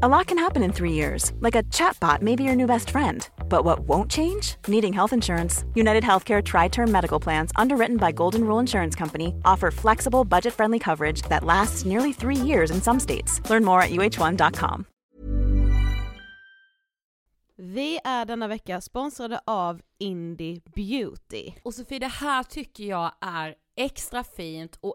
A lot can happen in three years, like a chatbot may be your new best friend. But what won't change? Needing health insurance. United Healthcare Tri Term Medical Plans, underwritten by Golden Rule Insurance Company, offer flexible, budget friendly coverage that lasts nearly three years in some states. Learn more at uh1.com. Vi är denna vecka sponsrade av Indie Beauty. Och Sofie, det här tycker jag är extra fint och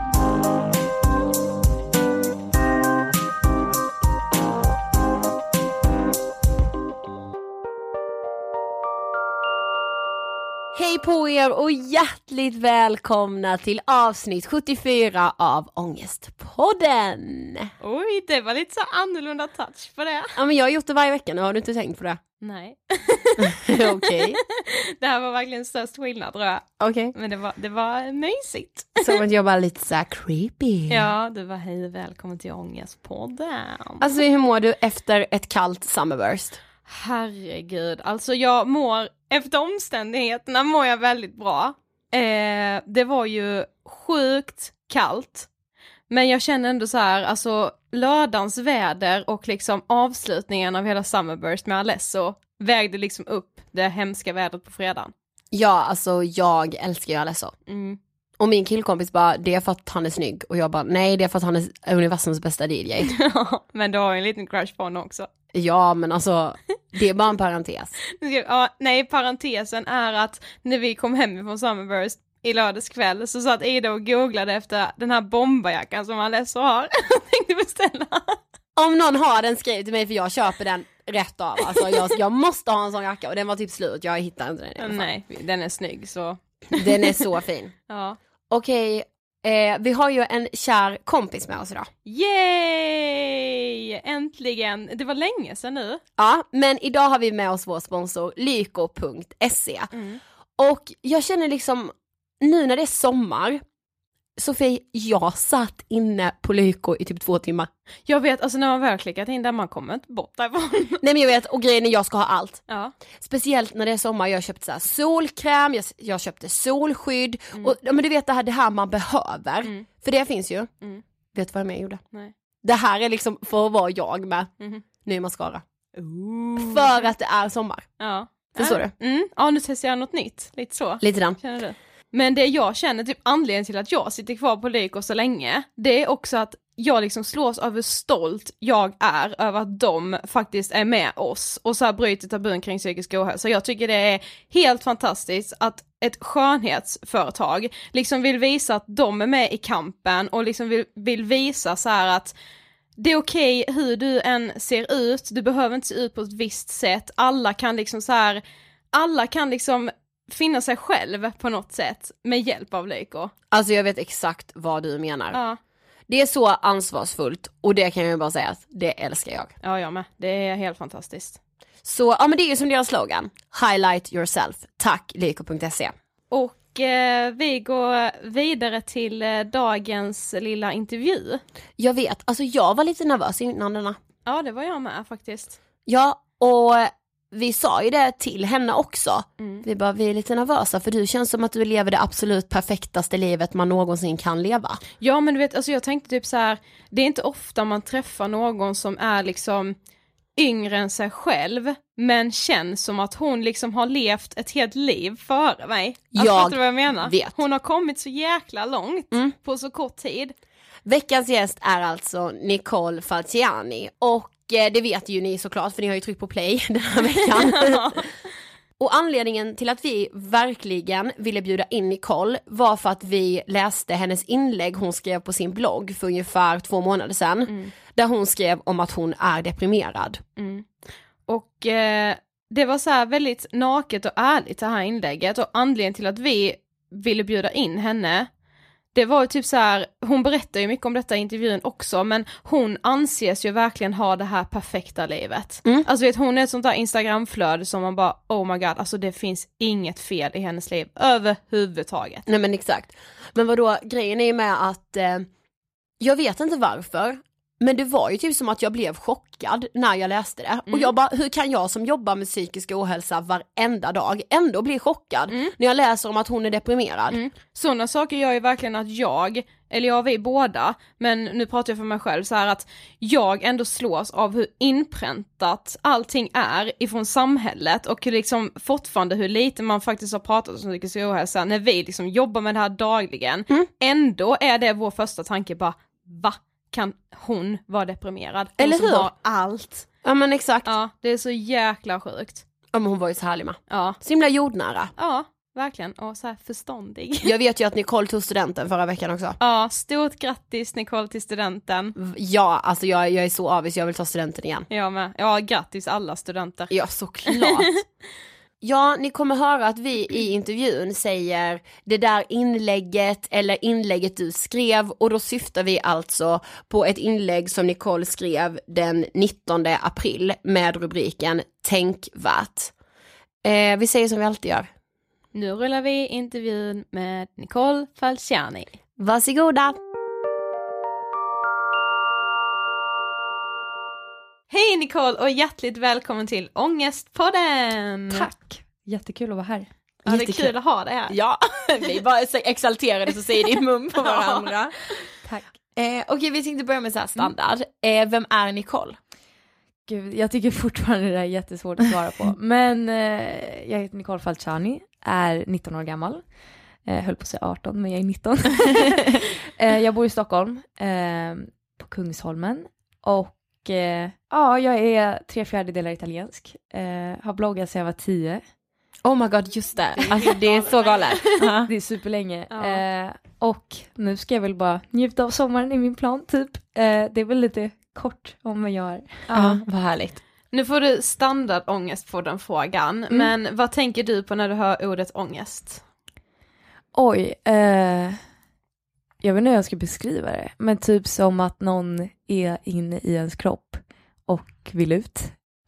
Hej på er och hjärtligt välkomna till avsnitt 74 av Ångestpodden! Oj, det var lite så annorlunda touch på det. Ja men jag har gjort det varje vecka nu, har du inte tänkt på det? Nej. Okej. Det här var verkligen störst skillnad tror jag. Okej. Men det var, det var mysigt. Som att jag bara lite såhär creepy. Ja, det var hej och välkommen till Ångestpodden. Alltså hur mår du efter ett kallt summerburst? Herregud, alltså jag mår, efter omständigheterna mår jag väldigt bra. Eh, det var ju sjukt kallt. Men jag känner ändå så här, alltså lördagens väder och liksom avslutningen av hela Summerburst med Alesso vägde liksom upp det hemska vädret på fredagen. Ja alltså jag älskar ju Alesso. Mm. Och min killkompis bara, det är för att han är snygg. Och jag bara, nej det är för att han är universums bästa DJ. Men du har ju en liten crush på honom också. ja men alltså, det är bara en parentes. Ja, nej, parentesen är att när vi kom hem från Summerburst i lördags kväll så satt Ida och googlade efter den här bomberjackan som Alesso har. Tänkte beställa. Om någon har den skriv till mig för jag köper den rätt av. Alltså jag, jag måste ha en sån jacka och den var typ slut, jag hittade inte den i alla fall. Nej, den är snygg så. Den är så fin. Ja. Okej, Eh, vi har ju en kär kompis med oss idag. Yay! Äntligen! Det var länge sedan nu. Ja, men idag har vi med oss vår sponsor lyko.se. Och jag känner liksom, nu när det är sommar, Sofie, jag satt inne på Lyko i typ två timmar. Jag vet, alltså när man väl klickat in där, man kommer inte bort därifrån. Nej men jag vet, och grejen är jag ska ha allt. ja. Speciellt när det är sommar, jag har köpt så solkräm, jag, jag köpte solskydd och ja, men du vet det här, det här man behöver. För det finns ju. Mm. Vet du vad jag mer gjorde? Nej. Det här är liksom för att vara jag med. Mhm. Ny mascara. För att det är sommar. Ja. Förstår ja. Mm. Ja, nu testar jag något nytt. Lite så. Lite den. Känner du? Men det jag känner, typ anledningen till att jag sitter kvar på Lyko så länge, det är också att jag liksom slås av hur stolt jag är över att de faktiskt är med oss och så här bryter tabun kring psykisk ohälsa. Jag tycker det är helt fantastiskt att ett skönhetsföretag liksom vill visa att de är med i kampen och liksom vill, vill visa så här att det är okej hur du än ser ut, du behöver inte se ut på ett visst sätt, alla kan liksom så här, alla kan liksom finna sig själv på något sätt med hjälp av Lyko. Alltså jag vet exakt vad du menar. Ja, Det är så ansvarsfullt och det kan jag ju bara säga att det älskar jag. ja jag med. Det är helt fantastiskt. Så ja men det är ju som deras slogan, highlight yourself, tack lyko.se. Och eh, vi går vidare till eh, dagens lilla intervju. Jag vet, alltså jag var lite nervös innan denna. Ja, det var jag med faktiskt. Ja, och vi sa ju det till henne också. Mm. Vi bara, vi är lite nervösa för du känns som att du lever det absolut perfektaste livet man någonsin kan leva. Ja men du vet, alltså jag tänkte typ så här, det är inte ofta man träffar någon som är liksom yngre än sig själv, men känns som att hon liksom har levt ett helt liv före mig. Alltså, Jag vad jag menar? vet. Hon har kommit så jäkla långt Mm. på så kort tid. Veckans gäst är alltså Nicole Falciani och det vet ju ni såklart för ni har ju tryckt på play den här veckan. och anledningen till att vi verkligen ville bjuda in Nicole var för att vi läste hennes inlägg hon skrev på sin blogg för ungefär två månader sedan. Där hon skrev om att hon är deprimerad. Och eh, det var så här väldigt naket och ärligt det här inlägget och anledningen till att vi ville bjuda in henne det var ju typ så här, hon berättar ju mycket om detta i intervjun också men hon anses ju verkligen ha det här perfekta livet. Mm. Alltså vet hon är ett sånt där instagramflöde som man bara oh my god alltså det finns inget fel i hennes liv överhuvudtaget. Nej men exakt. Men vadå, grejen är ju med att eh, jag vet inte varför, men det var ju typ som att jag blev chockad när jag läste det. Och jag bara, hur kan jag som jobbar med psykisk ohälsa varenda dag ändå bli chockad när jag läser om att hon är deprimerad? Sådana saker gör ju verkligen att jag, eller ja vi båda, men nu pratar jag för mig själv så här att jag ändå slås av hur inpräntat allting är ifrån samhället och liksom fortfarande hur lite man faktiskt har pratat om psykisk ohälsa när vi liksom jobbar med det här dagligen. Ändå är det vår första tanke bara, va? Kan hon vara deprimerad? Hon Eller som hur? har allt. Ja men exakt. Ja. Ja, det är så jäkla sjukt. men hon var ju så härlig med. Ja, Så himla jordnära. ja, verkligen. Och så här förståndig. Jag vet ju att Nicole tog studenten förra veckan också. Ja, stort grattis Nicole till studenten. Ja, alltså jag, jag är så avis, jag vill ta studenten igen. Jag med. Ja, grattis alla studenter. Ja, såklart. Ja, ni kommer höra att vi i intervjun säger det där inlägget eller inlägget du skrev och då syftar vi alltså på ett inlägg som Nicole skrev den 19 april med rubriken Tänkvärt. Eh, vi säger som vi alltid gör. Nu rullar vi intervjun med Nicole Falciani. Varsågoda! Hej Nicole och hjärtligt välkommen till Ångestpodden! Tack! Jättekul att vara här. Ja, det är kul att ha dig här. Ja, vi bara är så exalterade så säger din mun på varandra. Tack. Eh, Okej, vi tänkte börja med så här standard. Eh, vem är Nicole? Gud, jag tycker fortfarande det är jättesvårt att svara på. Men eh, jag heter Nicole Falciani, är 19 år gammal. Eh, höll på att säga 18, men jag är 19. eh, jag bor i Stockholm, eh, på Kungsholmen. Och eh, ja, jag är tre fjärdedelar italiensk. Eh, har bloggat sedan jag var 10. Oh my god, just det. Alltså det är så galet. Det är superlänge. Ja. Eh, och nu ska jag väl bara njuta av sommaren i min plan, typ. Eh, det är väl lite kort om vad jag gör. Ja, vad härligt. Nu får du standardångest på den frågan, men vad tänker du på när du hör ordet ångest? Oj. Eh, jag vet inte hur jag ska beskriva det, men typ som att någon är inne i ens kropp och vill ut.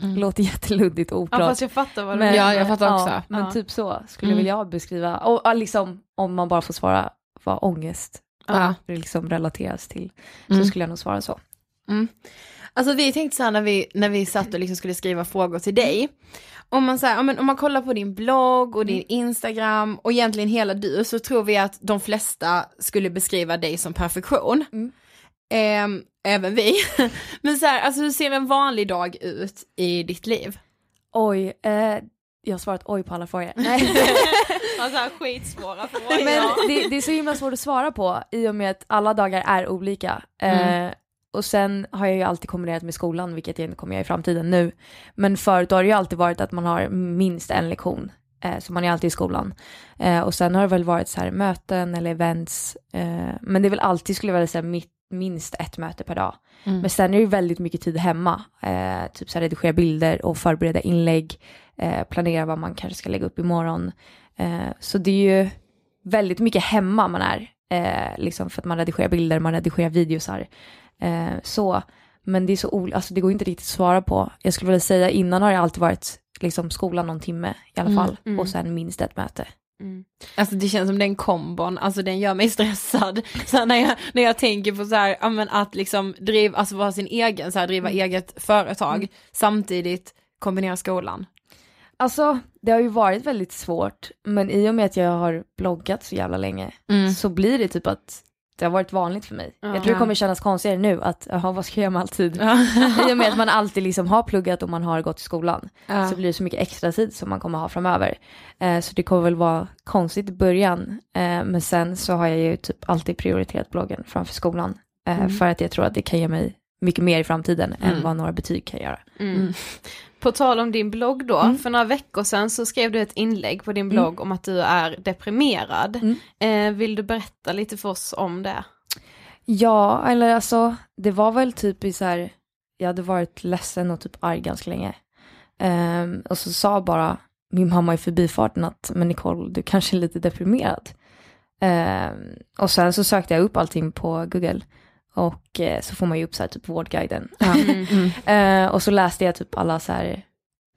Mm. Låter jätteluddigt och Ja oklart. fast jag fattar vad du men, menar. Ja, jag fattar också. men Ja. typ så skulle Mm. jag beskriva, och ja, liksom om man bara får svara vad ångest Ja. liksom relateras till, Mm. så skulle jag nog svara så. Alltså vi tänkte så här när vi, när vi satt och liksom skulle skriva frågor till dig. Om man, så här, men om man kollar på din blogg och din Instagram och egentligen hela du så tror vi att de flesta skulle beskriva dig som perfektion. Mm. Ehm, även vi. men så här, alltså hur ser en vanlig dag ut i ditt liv? Oj, eh, jag har svarat oj på alla frågor. Alltså skitsvåra frågor. Men det, det är så himla svårt att svara på i och med att alla dagar är olika. Mm. Och sen har jag ju alltid kombinerat med skolan, vilket jag inte kommer göra i framtiden nu. Men förut har det ju alltid varit att man har minst en lektion, eh, så man är alltid i skolan. Eh, och sen har det väl varit så här möten eller events, eh, men det är väl alltid skulle jag vilja säga mitt, minst ett möte per dag. Mm. Men sen är det ju väldigt mycket tid hemma, eh, typ så här redigera bilder och förbereda inlägg, eh, planera vad man kanske ska lägga upp imorgon. Eh, så det är ju väldigt mycket hemma man är, eh, liksom för att man redigerar bilder, man redigerar videosar. Eh, så, men det är så olika, alltså det går inte riktigt att svara på. Jag skulle vilja säga innan har det alltid varit liksom skolan någon timme i alla Mm, fall mm. och sen minst ett möte. Alltså det känns som den kombon, alltså den gör mig stressad. Så när, jag, när jag tänker på så här, men att liksom driva, alltså vara sin egen, så här, driva eget företag, samtidigt kombinera skolan. Alltså det har ju varit väldigt svårt, men i och med att jag har bloggat så jävla länge så blir det typ att det har varit vanligt för mig. Jag tror det kommer kännas konstigare nu att, jaha vad ska jag göra med all tid? I och med att man alltid liksom har pluggat och man har gått i skolan Ja. så blir det så mycket extra tid som man kommer ha framöver. Eh, så det kommer väl vara konstigt i början, eh, men sen så har jag ju typ alltid prioriterat bloggen framför skolan. Eh, För att jag tror att det kan ge mig mycket mer i framtiden än vad några betyg kan göra. Mm. På tal om din blogg då, Mm. för några veckor sedan så skrev du ett inlägg på din blogg om att du är deprimerad. Mm. Eh, vill du berätta lite för oss om det? Ja, eller alltså det var väl typ i så här, jag hade varit ledsen och typ arg ganska länge. Ehm, och så sa bara min mamma i förbifarten att, men Nicole, du kanske är lite deprimerad. Ehm, och sen så sökte jag upp allting på Google och eh, så får man ju upp så här typ Vårdguiden. Eh, och så läste jag typ alla så här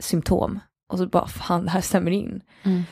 symptom och så bara fan det här stämmer in.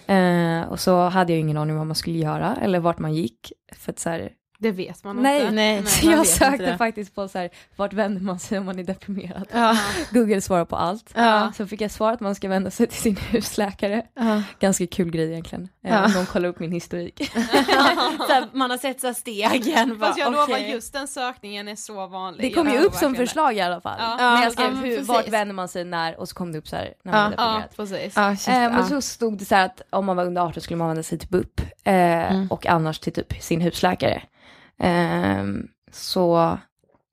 Eh, och så hade jag ingen aning om vad man skulle göra eller vart man gick. För att så här, Det vet man Nej, inte. nej. man jag sökte faktiskt på så här, vart vänder man sig om man är deprimerad? Ja. Google svarar på allt. Ja. Så fick jag svar att man ska vända sig till sin husläkare. Ja. Ganska kul grej egentligen. Eh, Ja. De kollar upp min historik. så här, man har sett så här stegen. Fast jag lovar, just den sökningen är så vanlig. Det kom ju upp som förslag i alla fall. Ja. När Ja, jag skrev hur, vart vänder man sig när och så kom det upp så här när man Ja. är deprimerad. Ja, precis. Eh, men ja. så stod det så här att om man var under 18 skulle man vända sig till BUP eh, Mm. och annars till typ sin husläkare. Ehm, så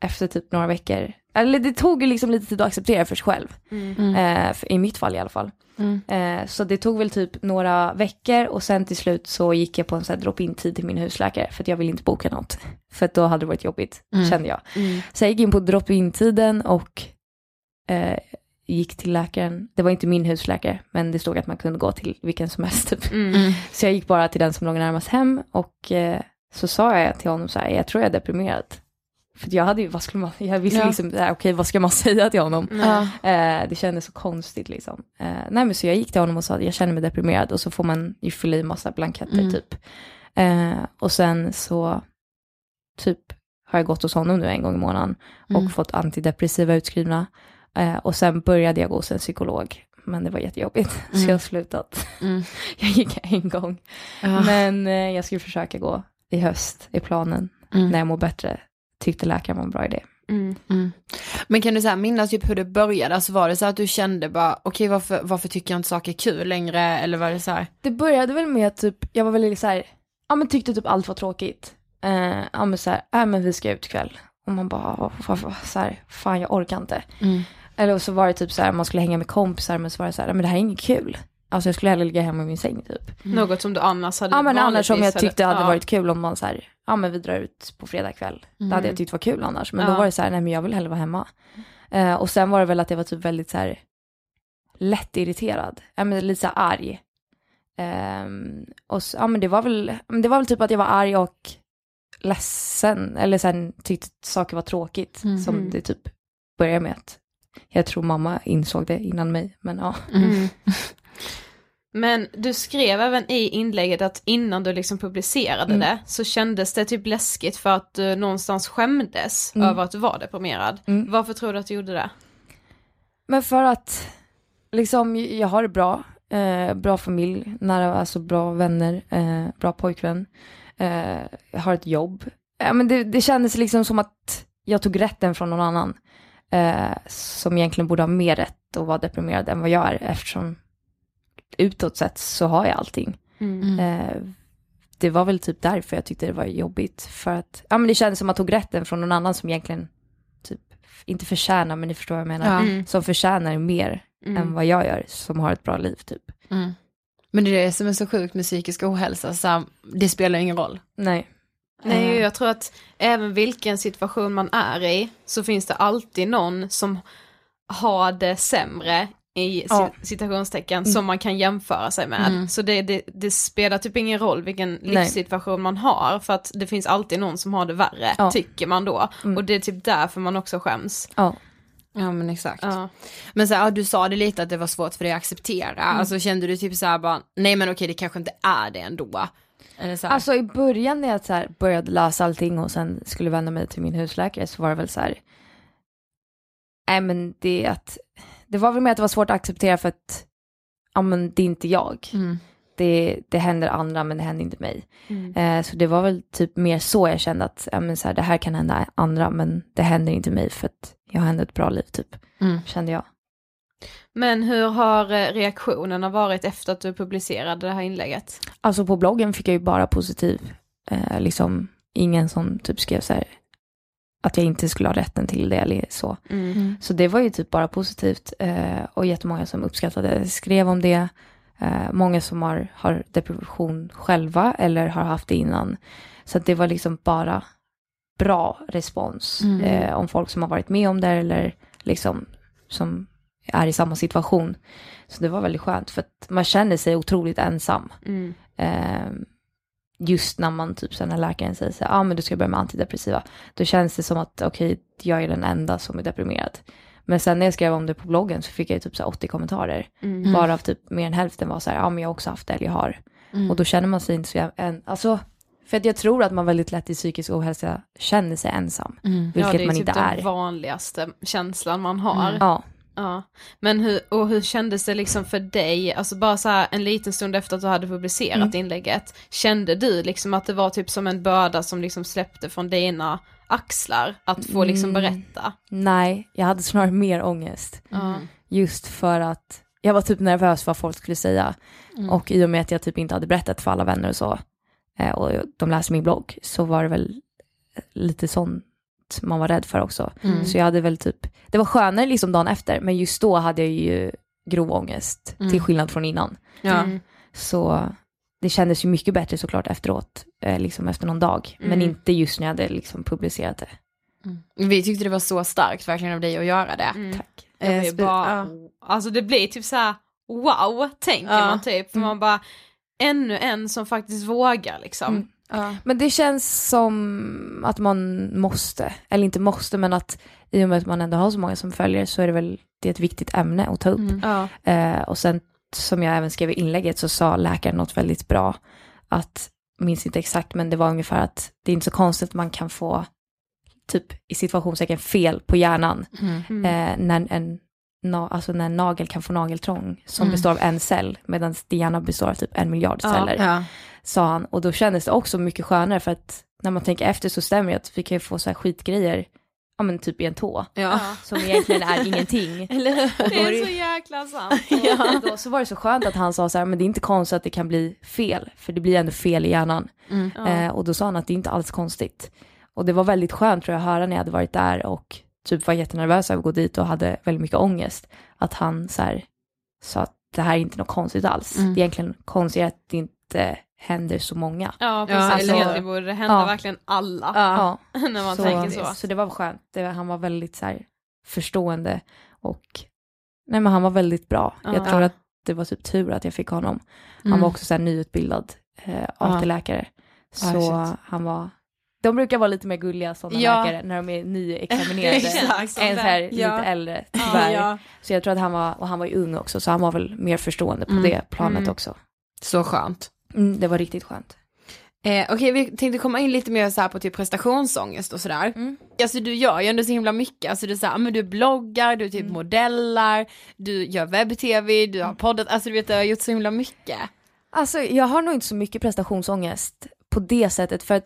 efter typ några veckor, eller det tog ju liksom lite tid att acceptera för sig själv. Mm. Eh, för, I mitt fall i alla fall. Mm. Eh, så det tog väl typ några veckor och sen till slut så gick jag på en sån här drop-in tid till min husläkare för att jag ville inte boka något. För att då hade det varit jobbigt, Mm. kände jag. Mm. Så jag gick in på drop-in tiden och eh, gick till läkaren. Det var inte min husläkare, men det stod att man kunde gå till vilken som helst. Typ. Mm. Så jag gick bara till den som låg närmast hem och eh, så sa jag till honom så här, jag tror jag är deprimerad. För jag hade ju, vad skulle man, jag visste Ja. liksom, så här, okej vad ska man säga till honom? Ja. Eh, det kändes så konstigt liksom. Eh, nej men så jag gick till honom och sa att jag känner mig deprimerad och så får man ju fylla i massa blanketter Mm. typ. Eh, och sen så typ har jag gått hos honom nu en gång i månaden och Mm. fått antidepressiva utskrivna. Eh, och sen började jag gå hos en psykolog. Men det var jättejobbigt, så Mm. jag har slutat. Mm. Jag gick en gång. Ja. Men eh, jag skulle försöka gå i höst, i planen, Mm. när jag mår bättre. Tyckte läkaren var en bra idé. Mm. Mm. Men kan du så här minnas typ hur det började? Alltså var det så att du kände bara, okej varför, varför tycker jag inte saker är kul längre? Eller var det så här? Det började väl med att typ, jag var väldigt så här, ja men tyckte typ allt var tråkigt. Eh, ja men så här, äh, men vi ska ut ikväll. Och man bara, "Vad- vad- vad- så här, fan jag orkar inte. Mm. Eller så var det typ så här, man skulle hänga med kompisar men så var det så här, "Nej, men det här är inget kul. Alltså jag skulle hellre ligga hemma i min säng typ. Något som du annars hade Ja men annars som jag tyckte hade ja. varit kul om man så här, ja men vi drar ut på fredag kväll. Det hade jag tyckt var kul annars. Men då Ja. var det så här, nej men jag vill hellre vara hemma. Eh, och sen var det väl att jag var typ väldigt så här lätt irriterad. Ja men lite så här arg. Ehm, och så, ja men det var väl, det var väl typ att jag var arg och ledsen, eller sen tyckte att saker var tråkigt. Mm. Som det typ började med att jag tror mamma insåg det innan mig, men ja. Mm. Men du skrev även i inlägget att innan du liksom publicerade Mm. det så kändes det typ läskigt för att du någonstans skämdes Mm. över att du var deprimerad. Mm. Varför tror du att du gjorde det? Men för att liksom jag har det bra, eh, bra familj, nära, alltså bra vänner, eh, bra pojkvän, eh, jag har ett jobb. Ja, men det, det kändes liksom som att jag tog rätten från någon annan. Eh, som egentligen borde ha mer rätt att vara deprimerad än vad jag är eftersom utåt sett så har jag allting. Mm. Eh, det var väl typ därför jag tyckte det var jobbigt. För att, ja men det kändes som att jag tog rätten från någon annan som egentligen typ, inte förtjänar, men ni förstår vad jag menar. Ja. Mm. Som förtjänar mer än vad jag gör, som har ett bra liv typ. Mm. Men det är det som är så sjukt med psykisk ohälsa, så här, det spelar ingen roll. Nej. Nej, Eh, jag tror att även vilken situation man är i så finns det alltid någon som har det sämre i Ja. ci- citationstecken som man kan jämföra sig med. Mm. Så det, det, det spelar typ ingen roll vilken livssituation man har för att det finns alltid någon som har det värre, Ja. tycker man då. Mm. Och det är typ därför man också skäms. Ja. Ja men exakt. Ja. Men så här, ja, du sa det lite att det var svårt för dig att acceptera, alltså kände du typ så här bara, nej men okej det kanske inte är det ändå. Eller så här, Alltså i början när jag så här började läsa allting och sen skulle vända mig till min husläkare så var det väl så här, nej men det är att, det var väl mer att det var svårt att acceptera för att, ja men det är inte jag. mm. Det, det händer andra men det händer inte mig. Mm. Eh, så det var väl typ mer så jag kände att, ja men så här, det här kan hända andra men det händer inte mig för att jag har ändå ett bra liv typ, Mm. kände jag. Men hur har eh, reaktionerna varit efter att du publicerade det här inlägget? Alltså på bloggen fick jag ju bara positiv, eh, liksom ingen som typ skrev så här att jag inte skulle ha rätten till det eller så. Mm. Så det var ju typ bara positivt eh, och jättemånga som uppskattade, skrev om det. Eh, många som har, har depression själva eller har haft det innan. Så att det var liksom bara bra respons Mm. eh, om folk som har varit med om det eller liksom som är i samma situation. Så det var väldigt skönt för att man känner sig otroligt ensam. Mm. Just när man typ sen när läkaren säger så ja ah, men du ska börja med antidepressiva. Då känns det som att okej, jag är den enda som är deprimerad. Men sen när jag skrev om det på bloggen så fick jag typ så här 80 kommentarer. Mm. Varav typ mer än hälften var så här, ja men jag har också haft det eller jag har. Mm. Och då känner man sig inte så jävla, en, alltså, för att jag tror att man väldigt lätt i psykisk ohälsa känner sig ensam. Mm. Vilket ja, det är man typ inte den är. vanligaste känslan man har. Mm. Ja, Ja, men hur, och hur kändes det liksom för dig, alltså bara så här en liten stund efter att du hade publicerat Mm. inlägget, kände du liksom att det var typ som en börda som liksom släppte från dina axlar, att få liksom Mm. berätta? nej, jag hade snarare mer ångest. Ja. Just för att jag var typ nervös för vad folk skulle säga. Mm. Och i och med att jag typ inte hade berättat för alla vänner och så, eh, och de läste min blogg, så var det väl lite man var rädd för också. Mm. Så jag hade väl typ, det var skönare liksom dagen efter, men just då hade jag ju grov ångest, Mm. till skillnad från innan. Ja. Mm. Så det kändes ju mycket bättre såklart efteråt, eh, liksom efter någon dag. Men Mm. inte just när jag hade liksom publicerat det. Mm. Vi tyckte det var så starkt verkligen av dig att göra det. Mm. Tack. Eh, bara, ja. Alltså det blir typ så här: wow, tänker Ja. man typ, för Mm. man bara, ännu en som faktiskt vågar liksom. Ja. Men det känns som att man måste, eller inte måste, men att i och med att man ändå har så många som följer så är det väl det är ett viktigt ämne att ta upp. Mm. Ja. Eh, och sen som jag även skrev i inlägget så sa läkaren något väldigt bra, att, minns inte exakt, men det var ungefär att det är inte så konstigt att man kan få typ i situationstecken fel på hjärnan Mm. Mm. eh, när en na, alltså när en nagel kan få nageltrång som Mm. består av en cell medan hjärna består av typ en miljard Ja. celler Ja. sa han. Och då kändes det också mycket skönare för att när man tänker efter så stämmer det att vi kan ju få så här skitgrejer, ja men typ i en tå, Ja. som egentligen är ingenting. Eller? Och Det är det så jäkla sant. Ja. Då så var det så skönt att han sa så här, men det är inte konstigt att det kan bli fel, för det blir ändå fel i hjärnan. Mm. Ja. Eh, och då sa han att det är inte alls konstigt. Och det var väldigt skönt tror jag att höra när jag hade varit där och typ var jättenervös över att gå dit och hade väldigt mycket ångest. Att han så här, sa att det här är inte något konstigt alls. Mm. Det är egentligen konstigt att det inte händer så många. Ja precis, Ja, alltså, eller- det borde hända Ja. verkligen alla Ja. när man så, tänker så. så det var skönt. Det, han var väldigt så här, förstående och nej men han var väldigt bra. Ja. Jag tror att det var typ tur att jag fick honom. Han Mm. var också så här nyutbildad eh, AT-läkare. Så han var De brukar vara lite mer gulliga sådana Ja. läkare när de är nyexaminerade. Exakt. än så här Ja. lite äldre tyvärr. Ja. Så jag tror att han var, och han var ju ung också så han var väl mer förstående på Mm. det planet Mm. också. Så skönt. Mm, det var riktigt skönt. Eh, Okej, vi tänkte komma in lite mer så på typ prestationsångest och sådär. Mm. Alltså du gör ju ändå så himla mycket, alltså du, är så här, men du bloggar, du typ modellar, du gör webb-tv, du har poddat, alltså du vet du har gjort så himla mycket. Alltså jag har nog inte så mycket prestationsångest på det sättet för att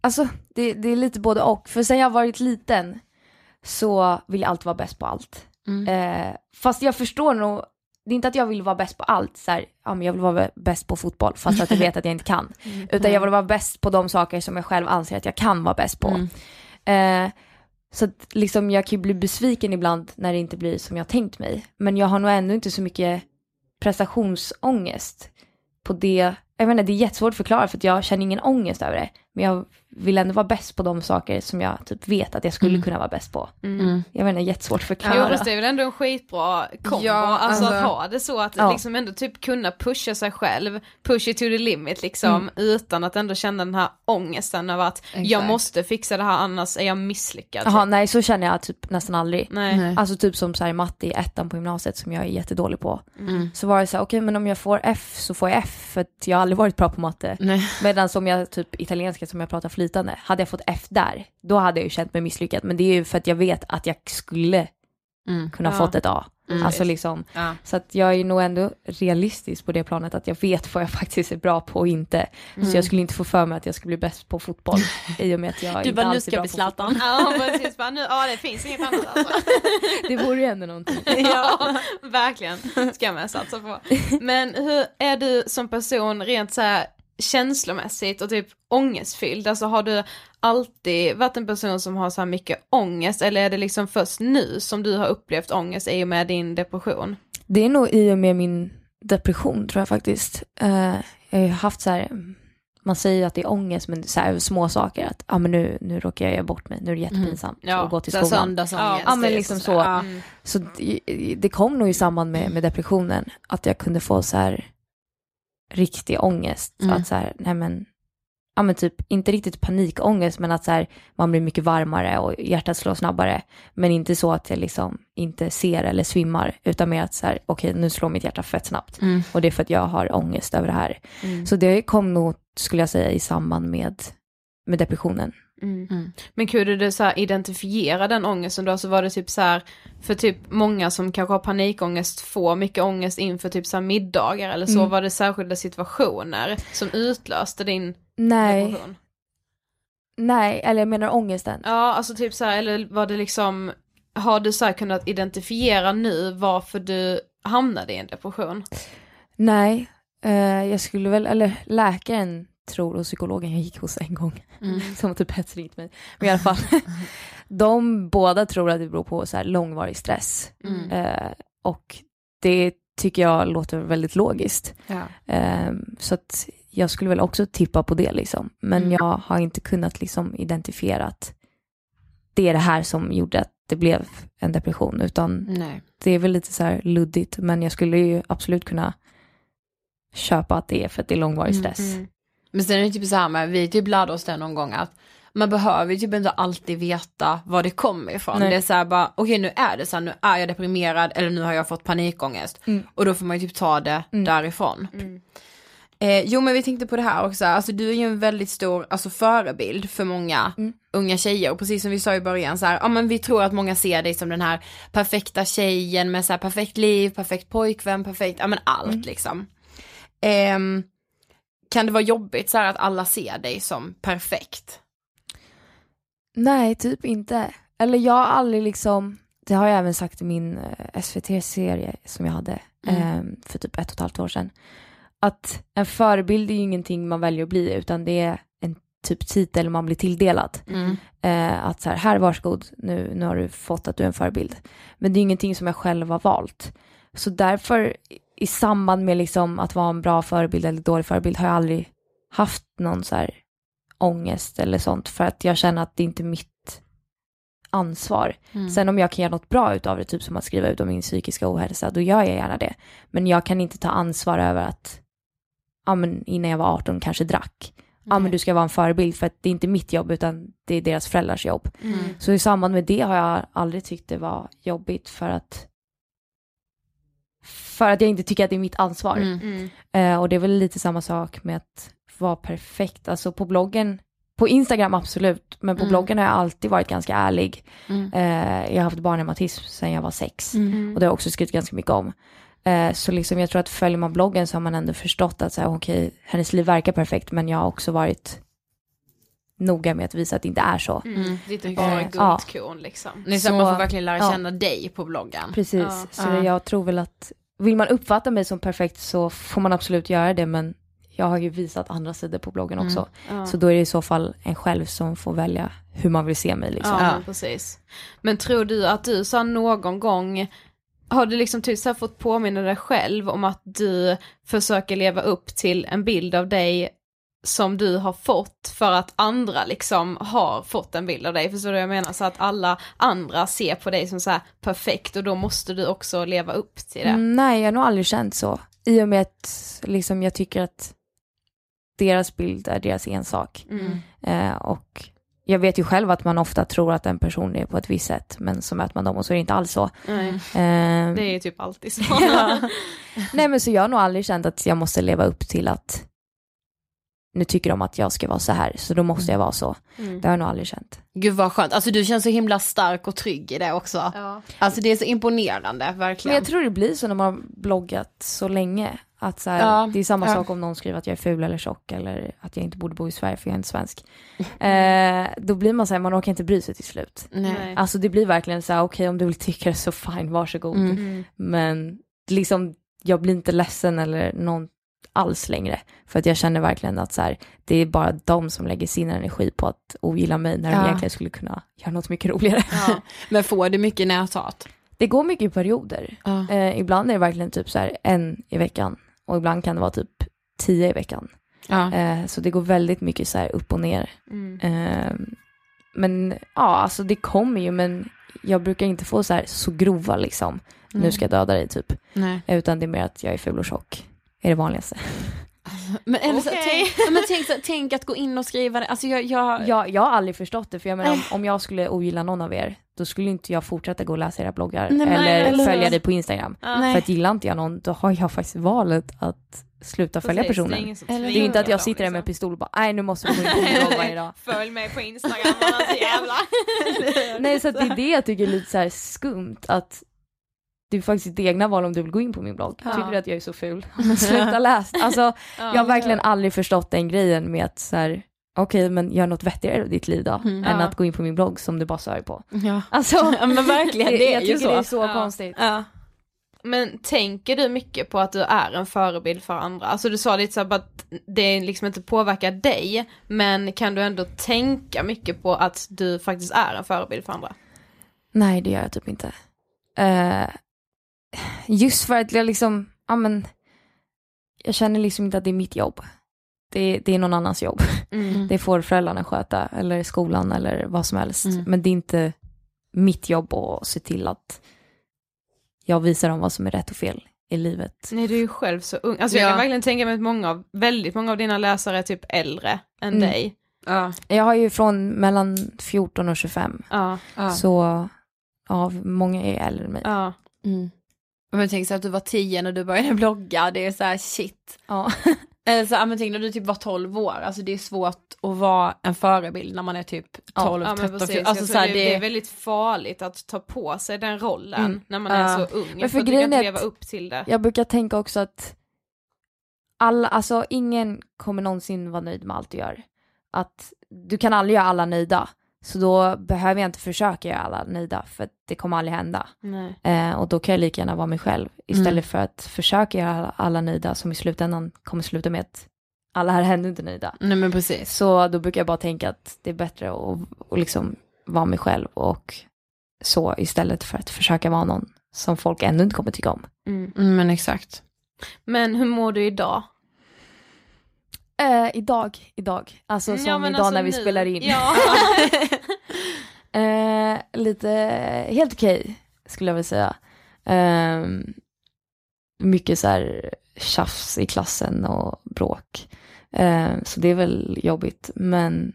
Alltså det, det är lite både och. För sen jag varit liten så vill jag alltid vara bäst på allt. Eh, fast jag förstår nog, det är inte att jag vill vara bäst på allt, så här, ja, men jag vill vara bäst på fotboll fast att jag vet att jag inte kan. Utan jag vill vara bäst på de saker som jag själv anser att jag kan vara bäst på. Eh, så att liksom jag kan ju bli besviken ibland när det inte blir som jag tänkt mig. Men jag har nog ändå inte så mycket prestationsångest på det. Jag inte, det är jättesvårt att förklara för att jag känner ingen ångest över det. Men jag vill ändå vara bäst på de saker som jag typ vet att jag skulle kunna vara bäst på. Jag vet inte, jättesvårt att förklara. Jo fast det är väl ändå en skitbra kombo, Ja, alltså, alltså- att ha det så att Ja. liksom ändå typ kunna pusha sig själv, push it to the limit liksom, utan att ändå känna den här ångesten över att jag Exakt. måste fixa det här annars är jag misslyckad. Jaha, nej så känner jag typ nästan aldrig. Nej. Alltså typ som så här, matte i ettan på gymnasiet som jag är jättedålig på. Mm. Så var det så här, okej men om jag får F så får jag F för att jag har aldrig varit bra på matte. Nej. Medan som jag typ italienska som jag pratar flytande, hade jag fått F där, då hade jag ju känt mig misslyckad. Men det är ju för att jag vet att jag skulle Mm. kunna Ja. fått ett A. Mm. Alltså liksom, Ja. så att jag är nog ändå realistisk på det planet att jag vet vad jag faktiskt är bra på och inte. Mm. Så jag skulle inte få för mig att jag skulle bli bäst på fotboll i och med att jag Du inte bara, nu alls ska är jag bra bli på Zlatan. Ja precis, bara nu, ja det finns inget annat alltså. Det vore ju ändå någonting. ja, verkligen. Ska jag med satsa på. Men hur är du som person rent så här känslomässigt och typ ångestfylld? Alltså har du alltid varit en person som har så här mycket ångest eller är det liksom först nu som du har upplevt ångest i och med din depression? Det är nog i och med min depression tror jag faktiskt. Eh, jag har ju haft så här, man säger ju att det är ångest men så här små saker att ah, men nu, nu råkar jag göra bort mig, nu är det jättepinsamt Ja, att gå till Så skolan. söndagsångest. Ja, men typ, liksom så. Mm. Så det, det kom nog i samband med, med depressionen att jag kunde få så här riktig ångest. Mm. Att så här, nej men, ja men typ inte riktigt panikångest men att så här, man blir mycket varmare och hjärtat slår snabbare. Men inte så att jag liksom inte ser eller svimmar utan mer att så här, okej nu slår mitt hjärta fett snabbt. Mm. Och det är för att jag har ångest över det här. Mm. Så det kom nog, skulle jag säga, i samband med, med depressionen. Mm. Mm. Men kunde du så här identifiera den ångesten då? Så var det typ så här, för typ många som kanske har panikångest får mycket ångest inför typ så här middagar eller så, Mm. var det särskilda situationer som utlöste din Nej, depression? nej, eller jag menar ångesten. Ja, alltså typ så här, eller var det liksom, har du så här kunnat identifiera nu varför du hamnade i en depression? Nej, eh, jag skulle väl, eller läkaren tror och psykologen jag gick hos en gång, Mm. som typ hets ringt mig. Men i alla fall, de båda tror att det beror på så här långvarig stress. Mm. Eh, och det tycker jag låter väldigt logiskt. Ja. Eh, så att jag skulle väl också tippa på det liksom. Men Mm. jag har inte kunnat liksom identifiera att det är det här som gjorde att det blev en depression. Utan Nej. det är väl lite så här luddigt. Men jag skulle ju absolut kunna köpa att det är för att det är långvarig stress. Mm. Men sen är det typ så här med, vi typ lärde oss det någon gång att man behöver typ inte alltid veta var det kommer ifrån. Nej. Det är så här bara, okej nu är det så här, nu är jag deprimerad eller nu har jag fått panikångest. Mm. Och då får man ju typ ta det Mm. därifrån. Eh, jo men vi tänkte på det här också, alltså du är ju en väldigt stor alltså, förebild för många Mm. unga tjejer och precis som vi sa i början så här, ja men vi tror att många ser dig som den här perfekta tjejen med så här perfekt liv, perfekt pojkvän, perfekt, ja men allt Mm. liksom. Ehm, kan det vara jobbigt så här att alla ser dig som perfekt? Nej, typ inte. Eller jag har aldrig liksom, det har jag även sagt i min eh, SVT-serie som jag hade Mm. eh, för typ ett och ett halvt år sedan. Att en förebild är ju ingenting man väljer att bli utan det är en typ titel man blir tilldelad. Mm. Eh, att så här, här varsågod, nu, nu har du fått att du är en förebild. Men det är ingenting som jag själv har valt. Så därför i samband med liksom att vara en bra förebild eller dålig förebild har jag aldrig haft någon så här ångest eller sånt för att jag känner att det inte är mitt ansvar. Mm. Sen om jag kan göra något bra utav det, typ som att skriva ut om min psykiska ohälsa, då gör jag gärna det. Men jag kan inte ta ansvar över att, ja men innan jag var 18 kanske drack. Ja men du ska vara en förebild för att det är inte mitt jobb utan det är deras föräldrars jobb. Mm. Så i samband med det har jag aldrig tyckt det var jobbigt för att för att jag inte tycker att det är mitt ansvar. Mm. Eh, och det är väl lite samma sak med att vara perfekt. Alltså på bloggen, på Instagram absolut, men på Mm. bloggen har jag alltid varit ganska ärlig. Mm. Eh, jag har haft barnreumatism sedan jag var sex Mm. och det har jag också skrivit ganska mycket om. Eh, så liksom jag tror att följer man bloggen så har man ändå förstått att så här, okej, hennes liv verkar perfekt men jag har också varit noga med att visa att det inte är så. Mm. Det är inte bara Eh, ja. guldkorn liksom. Det är så, Så- man får verkligen lära ja. känna dig på bloggen. Precis, Ja. så Ja. jag tror väl att vill man uppfatta mig som perfekt så får man absolut göra det men jag har ju visat andra sidor på bloggen Mm. också. Ja. Så då är det i så fall en själv som får välja hur man vill se mig liksom. Ja, Ja. men precis. Men tror du att du så någon gång, har du liksom typ så fått påminna dig själv om att du försöker leva upp till en bild av dig som du har fått för att andra liksom har fått en bild av dig, förstår du vad jag menar? Så att alla andra ser på dig som så här perfekt och då måste du också leva upp till det. Mm, nej, jag har nog aldrig känt så. I och med att liksom, jag tycker att deras bild är deras ensak. Mm. Eh, och jag vet ju själv att man ofta tror att en person är på ett visst sätt men så möter man dem och så är det inte alls så. Nej, Eh, det är ju typ alltid så. Ja. Nej men så jag har nog aldrig känt att jag måste leva upp till att nu tycker de att jag ska vara så här så då måste jag vara så. Mm. Det har jag nog aldrig känt. Gud vad skönt, alltså du känns så himla stark och trygg i det också. Ja. Alltså det är så imponerande, verkligen. Men jag tror det blir så när man har bloggat så länge. Att så här, Ja, det är samma ja. sak om någon skriver att jag är ful eller tjock eller att jag inte borde bo i Sverige för jag är inte svensk. Eh, då blir man så här, man orkar inte bry sig till slut. Nej. Alltså det blir verkligen så här, okej om du vill tycka det så fine, varsågod. Mm. Mm. Men liksom, jag blir inte ledsen eller någon alls längre. För att jag känner verkligen att så här, det är bara de som lägger sin energi på att ogilla mig när de Ja. egentligen skulle kunna göra något mycket roligare. Ja. Men får du mycket näthat? Det går mycket i perioder. Ja. Eh, ibland är det verkligen typ så här en i veckan och ibland kan det vara typ tio i veckan. Eh, så det går väldigt mycket så här upp och ner. Mm. Eh, men ja, alltså det kommer ju men jag brukar inte få så här så grova liksom. Nu ska jag döda dig typ. Nej. Utan det är mer att jag är ful och tjock. Är det vanligaste. Men, eller så, Okej. tänk, men tänk, så, tänk att gå in och skriva det, alltså jag, jag, Jag, jag har aldrig förstått det för jag menar om, om jag skulle ogilla någon av er då skulle inte jag fortsätta gå och läsa era bloggar Nej, eller eller- följa dig på Instagram. För att gillar inte jag någon då har jag faktiskt valet att sluta följa Precis, personen. Det är, ju inte att jag sitter där med liksom. pistol och bara nej nu måste du gå in på blogg varje dag. Följ mig på Instagram annars jävlar. Nej så att det är det jag tycker är lite så här skumt att det är faktiskt ditt egna val om du vill gå in på min blogg. Ja. Tycker du att jag är så ful? Sluta läs. Alltså jag har verkligen aldrig förstått den grejen med att så här okej men gör något vettigare av ditt liv då Mm. än Ja. att gå in på min blogg som du bara stör på. ja. Alltså ja men verkligen, det är jag ju så. det är så Ja. konstigt. Ja. Men tänker du mycket på att du är en förebild för andra? Alltså du sa lite så att det liksom inte påverkar dig, men kan du ändå tänka mycket på att du faktiskt är en förebild för andra? Nej det gör jag typ inte. Eh, just för att jag liksom, ja men jag känner liksom inte att det är mitt jobb. det, det är någon annans jobb. Mm. Det får föräldrarna sköta, eller skolan eller vad som helst. Mm. Men det är inte mitt jobb att se till att jag visar dem vad som är rätt och fel i livet. Nej du är ju själv så ung. Alltså jag Ja. kan verkligen tänka mig att många av, väldigt många av dina läsare är typ äldre än Mm. dig. Ja. Jag har ju från mellan 14 och 25, Ja, Ja. så ja, många är äldre än mig. ja. Mm. Men tänk så att du var 10 när du började blogga, det är så här shit. Ja. Eller så, men tänk när du typ var 12 år, alltså det är svårt att vara en förebild när man är typ 12, Ja, men 13, precis. 14. Alltså, så här, det, det är väldigt farligt att ta på sig den rollen Mm. när man är så ung. Men för kan grejen inte leva upp till det. Jag brukar tänka också att alla, alltså ingen kommer någonsin vara nöjd med allt du gör. Att du kan aldrig göra alla nöjda. Så då behöver jag inte försöka göra alla nöjda för det kommer aldrig hända. Eh, och då kan jag lika gärna vara mig själv istället Mm. för att försöka göra alla, alla nöjda som i slutändan kommer sluta med att alla här är ändå inte nöjda. Nej men precis. Så då brukar jag bara tänka att det är bättre att, att liksom vara mig själv och så istället för att försöka vara någon som folk ändå inte kommer tycka om. Mm. Mm, men exakt. Men hur mår du idag? Eh, idag, idag. Alltså som Ja, idag alltså när vi nu. spelar in. Ja. eh, lite, helt okej skulle jag vilja säga. Eh, mycket så här tjafs i klassen och bråk. Eh, så det är väl jobbigt. Men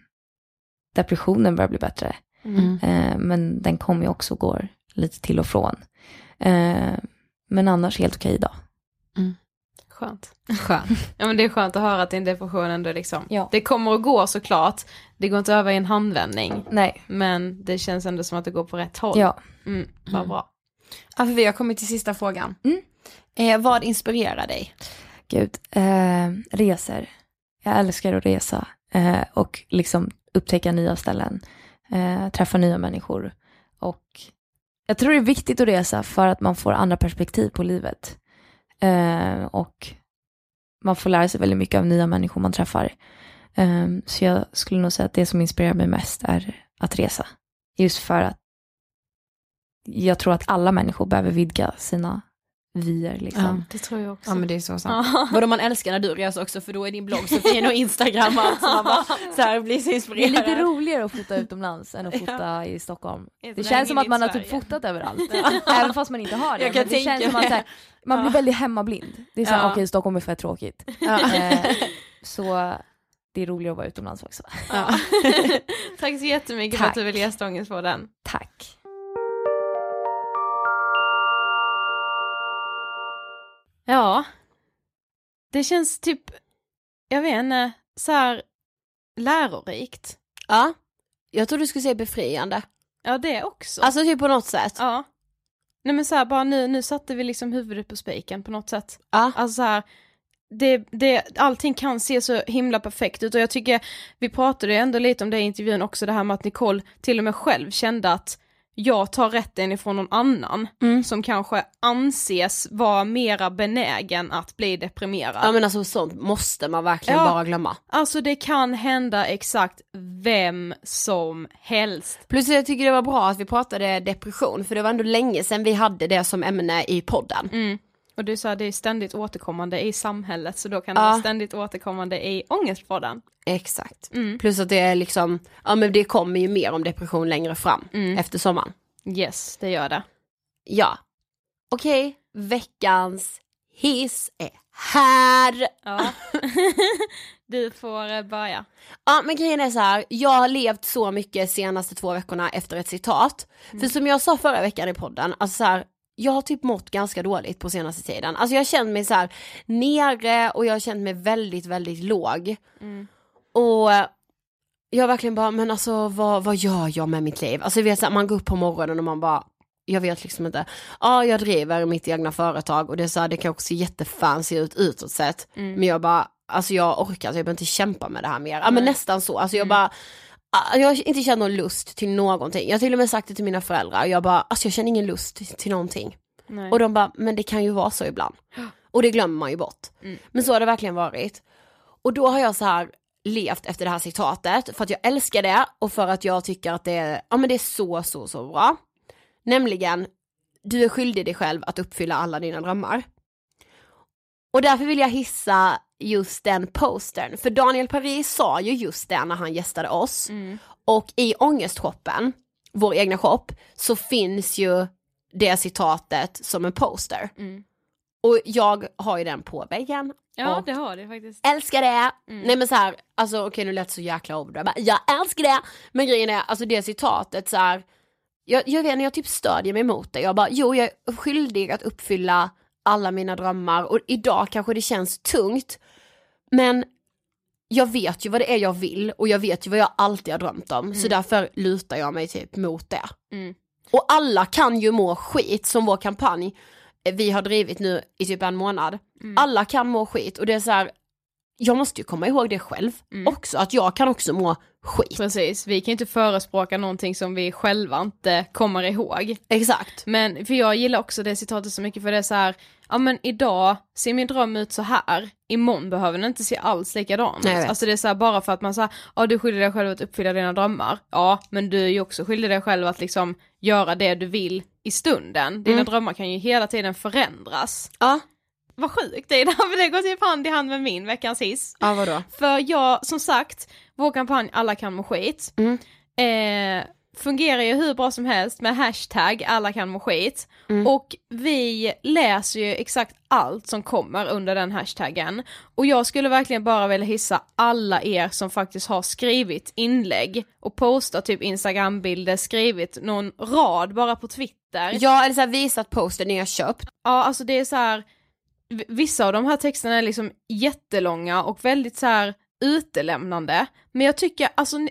depressionen börjar bli bättre. Mm. Eh, men den kommer ju också och går lite till och från. Eh, men annars helt okej idag. Skönt. Skönt. Ja men det är skönt att höra att din depression ändå liksom, Ja. det kommer att gå såklart, det går inte över i en handvändning, Nej, men det känns ändå som att det går på rätt håll. ja. Mm, vad bra. Ja, för vi har kommit till sista frågan. Mm. Eh, vad inspirerar dig? Gud, eh, resor. Jag älskar att resa eh, och liksom upptäcka nya ställen, eh, träffa nya människor. Och jag tror det är viktigt att resa för att man får andra perspektiv på livet. Eh, och man får lära sig väldigt mycket av nya människor man träffar. Eh, så jag skulle nog säga att det som inspirerar mig mest är att resa. Just för att jag tror att alla människor behöver vidga sina vyer. Liksom. Det tror jag också. Ja men det är så sant. Ja. Vadå man älskar när du reser också för då är din blogg så fin och Instagram och allt så man bara så här blir så Det är inspirerad. lite roligare att fota utomlands än att fota i Stockholm. Det är känns som att man har typ fotat överallt. Även fast man inte har det. Jag kan det tänka känns som att här, man blir väldigt hemmablind. Det är såhär, Ja. okej Stockholm är för tråkigt. Ja. Eh, så det är roligare att vara utomlands också. Ja. Tack så jättemycket för att Tack. du ville gästa Ångestpodden. Tack. Ja, det känns typ, jag vet inte, så här lärorikt. ja. Jag tror du skulle säga befriande. Ja det också. Alltså typ på något sätt. ja. Nej men så här, bara nu, nu satte vi liksom huvudet på spiken på något sätt. Ja. Alltså så här, det, det, allting kan se så himla perfekt ut och jag tycker, vi pratade ju ändå lite om det i intervjun också, det här med att Nicole till och med själv kände att jag tar rätten ifrån någon annan Mm. som kanske anses vara mera benägen att bli deprimerad. Ja men alltså sånt måste man verkligen Ja. bara glömma. Alltså det kan hända exakt vem som helst. Plus jag tycker det var bra att vi pratade depression för det var ändå länge sedan vi hade det som ämne i podden. Mm. Och du sa det är ständigt återkommande i samhället så då kan det Ja. vara ständigt återkommande i ångestpodden. Exakt. Mm. Plus att det är liksom, ja men det kommer ju mer om depression längre fram Mm. efter sommaren. Yes, det gör det. Ja. Okej, veckans hiss är här. Ja. du får eh, börja. Ja men grejen är så här, jag har levt så mycket senaste två veckorna efter ett citat. För som jag sa förra veckan i podden, alltså så här, jag har typ mått ganska dåligt på senaste tiden. Alltså jag har känt mig så här nere och jag har känt mig väldigt, väldigt låg. Mm. Och jag verkligen bara, men alltså vad, vad gör jag med mitt liv? Alltså vet så här, man går upp på morgonen och man bara, jag vet liksom inte. Ja, jag driver mitt egna företag och det är så här, det kan också se jättefancy ut utåt sett. Mm. Men jag bara, alltså jag orkar, alltså, jag behöver inte kämpa med det här mer. Ja men Nej. nästan så, alltså jag Mm. bara, ah, jag har inte känt någon lust till någonting. Jag har till och med sagt det till mina föräldrar, jag bara, alltså jag känner ingen lust till, till någonting. Nej. Och de bara, men det kan ju vara så ibland. Och det glömmer man ju bort. Mm. Men så har det verkligen varit. Och då har jag så här levt efter det här citatet för att jag älskar det och för att jag tycker att det är, ja men det är så, så, så bra. Nämligen, du är skyldig dig själv att uppfylla alla dina drömmar. Och därför vill jag hissa just den postern. För Daniel Paris sa ju just det när han gästade oss. Och i Ångestshoppen, vår egna shop, så finns ju det citatet som en poster. Och jag har ju den på väggen. Ja det har det faktiskt. älskar det. Nej men så här, alltså okej nu lät det så jäkla ord. Jag, älskar det. Men grejen är, alltså det citatet så här, jag, jag vet inte, jag typ stödjer mig mot det. Jag bara, jo jag är skyldig att uppfylla alla mina drömmar och idag kanske det känns tungt. Men jag vet ju vad det är jag vill och jag vet ju vad jag alltid har drömt om. Så därför lutar jag mig typ mot det. Mm. Och alla kan ju må skit som vår kampanj eh, vi har drivit nu i typ en månad. Alla kan må skit och det är så här, jag måste ju komma ihåg det själv också, att jag kan också må skit. Precis, vi kan ju inte förespråka någonting som vi själva inte kommer ihåg. Exakt. Men för jag gillar också det citatet så mycket för det är så här, ja men idag ser min dröm ut så här, imorgon behöver den inte se alls likadan ut. Alltså det är så här, bara för att man säger, ja du skyller dig själv att uppfylla dina drömmar, ja men du är ju också skyldig dig själv att liksom göra det du vill i stunden. Dina Mm. drömmar kan ju hela tiden förändras. Ja, Vad sjukt det är, för det går typ hand i hand med min veckans hiss. ja vadå? För jag, som sagt, vår kampanj Alla kan må skit, Mm. eh, fungerar ju hur bra som helst med hashtag alla kan må skit. Mm. Och vi läser ju exakt allt som kommer under den hashtaggen. Och jag skulle verkligen bara vilja hissa alla er som faktiskt har skrivit inlägg och postat typ instagrambilder, skrivit någon rad bara på Twitter. Ja, eller så här, visat posten ni har köpt. Ja, alltså det är så här. Vissa av de här texterna är liksom jättelånga och väldigt så här utelämnande. Men jag tycker, alltså, ni,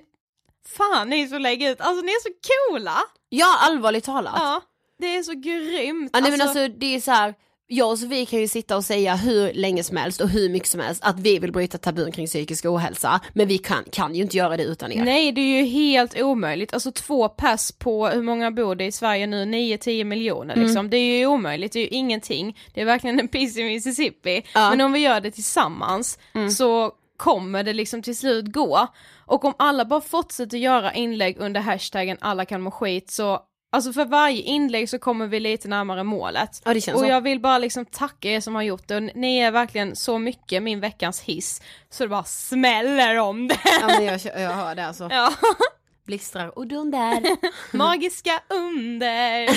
fan ni som lägger ut, alltså ni är så coola! Ja, allvarligt talat. Ja, det är så grymt. Ja, nej, men alltså det är så här, jag och Sofie kan ju sitta och säga hur länge som helst och hur mycket som helst att vi vill bryta tabun kring psykisk ohälsa, men vi kan, kan ju inte göra det utan er. Nej det är ju helt omöjligt, alltså två pass på hur många bor det i Sverige nu, 9-10 miljoner Mm. liksom, det är ju omöjligt, det är ju ingenting, det är verkligen en piss i Mississippi, Ja. men om vi gör det tillsammans så kommer det liksom till slut gå. Och om alla bara fortsätter göra inlägg under hashtaggen alla kan må skit så Alltså för varje inlägg så kommer vi lite närmare målet. Ja, det känns och så. jag vill bara liksom tacka er som har gjort det och ni är verkligen så mycket min veckans hiss så det bara smäller om det. Ja, men jag, jag hör det alltså. Ja. Blixtrar och dunder. Magiska under.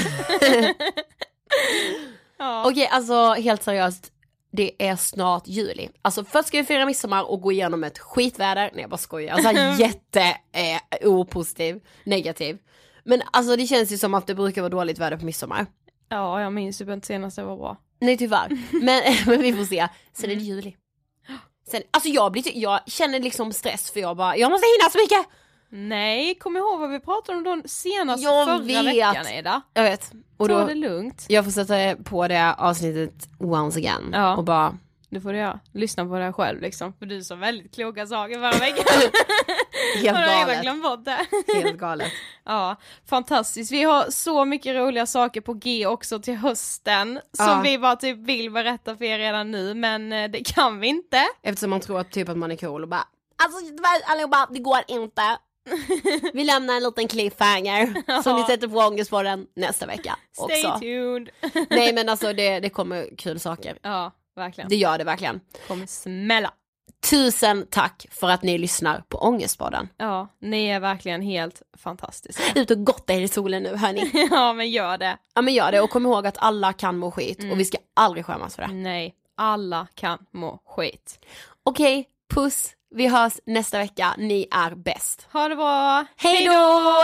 ja. Okej, alltså helt seriöst. Det är snart juli. Alltså först ska vi fira midsommar och gå igenom ett skitväder. Nej jag bara skojar. Alltså jätte eh, negativ. Men alltså det känns ju som att det brukar vara dåligt väder på midsommar. ja, jag minns typ inte senast det var bra. Nej tyvärr. Men, men vi får se. Sen är det juli. Sen, alltså jag, blir, jag känner liksom stress för jag bara, jag måste hinna så mycket! Nej, kom ihåg vad vi pratade om då senast Jag förra vet. veckan Ida. Jag vet. Och Ta då, det lugnt. jag får sätta på det avsnittet once again. Ja. Och bara, Det får du göra. Lyssna på det själv liksom. För du sa väldigt kloka saker förra veckan. helt galet. glömt bort det? Helt galet. Ja, fantastiskt. Vi har så mycket roliga saker på G också till hösten som Ja. vi bara typ vill berätta för er redan nu men eh, det kan vi inte. Eftersom man tror att typ att man är cool och bara Alltså allihopa, det går inte. Vi lämnar en liten cliffhanger som ni sätter på ångestbollen nästa vecka Stay också. tuned. Nej men alltså det, det kommer kul saker. ja, verkligen. Det gör det verkligen. kommer smälla. Tusen tack för att ni lyssnar på Ångestpodden. Ja, ni är verkligen helt fantastiska. Ut och gotta er i solen nu hörni. ja, men gör det. Ja men gör det och kom ihåg att alla kan må skit och vi ska aldrig skämmas för det. Nej, alla kan må skit. Okej, puss. Vi hörs nästa vecka. Ni är bäst. Ha det bra. Hej då!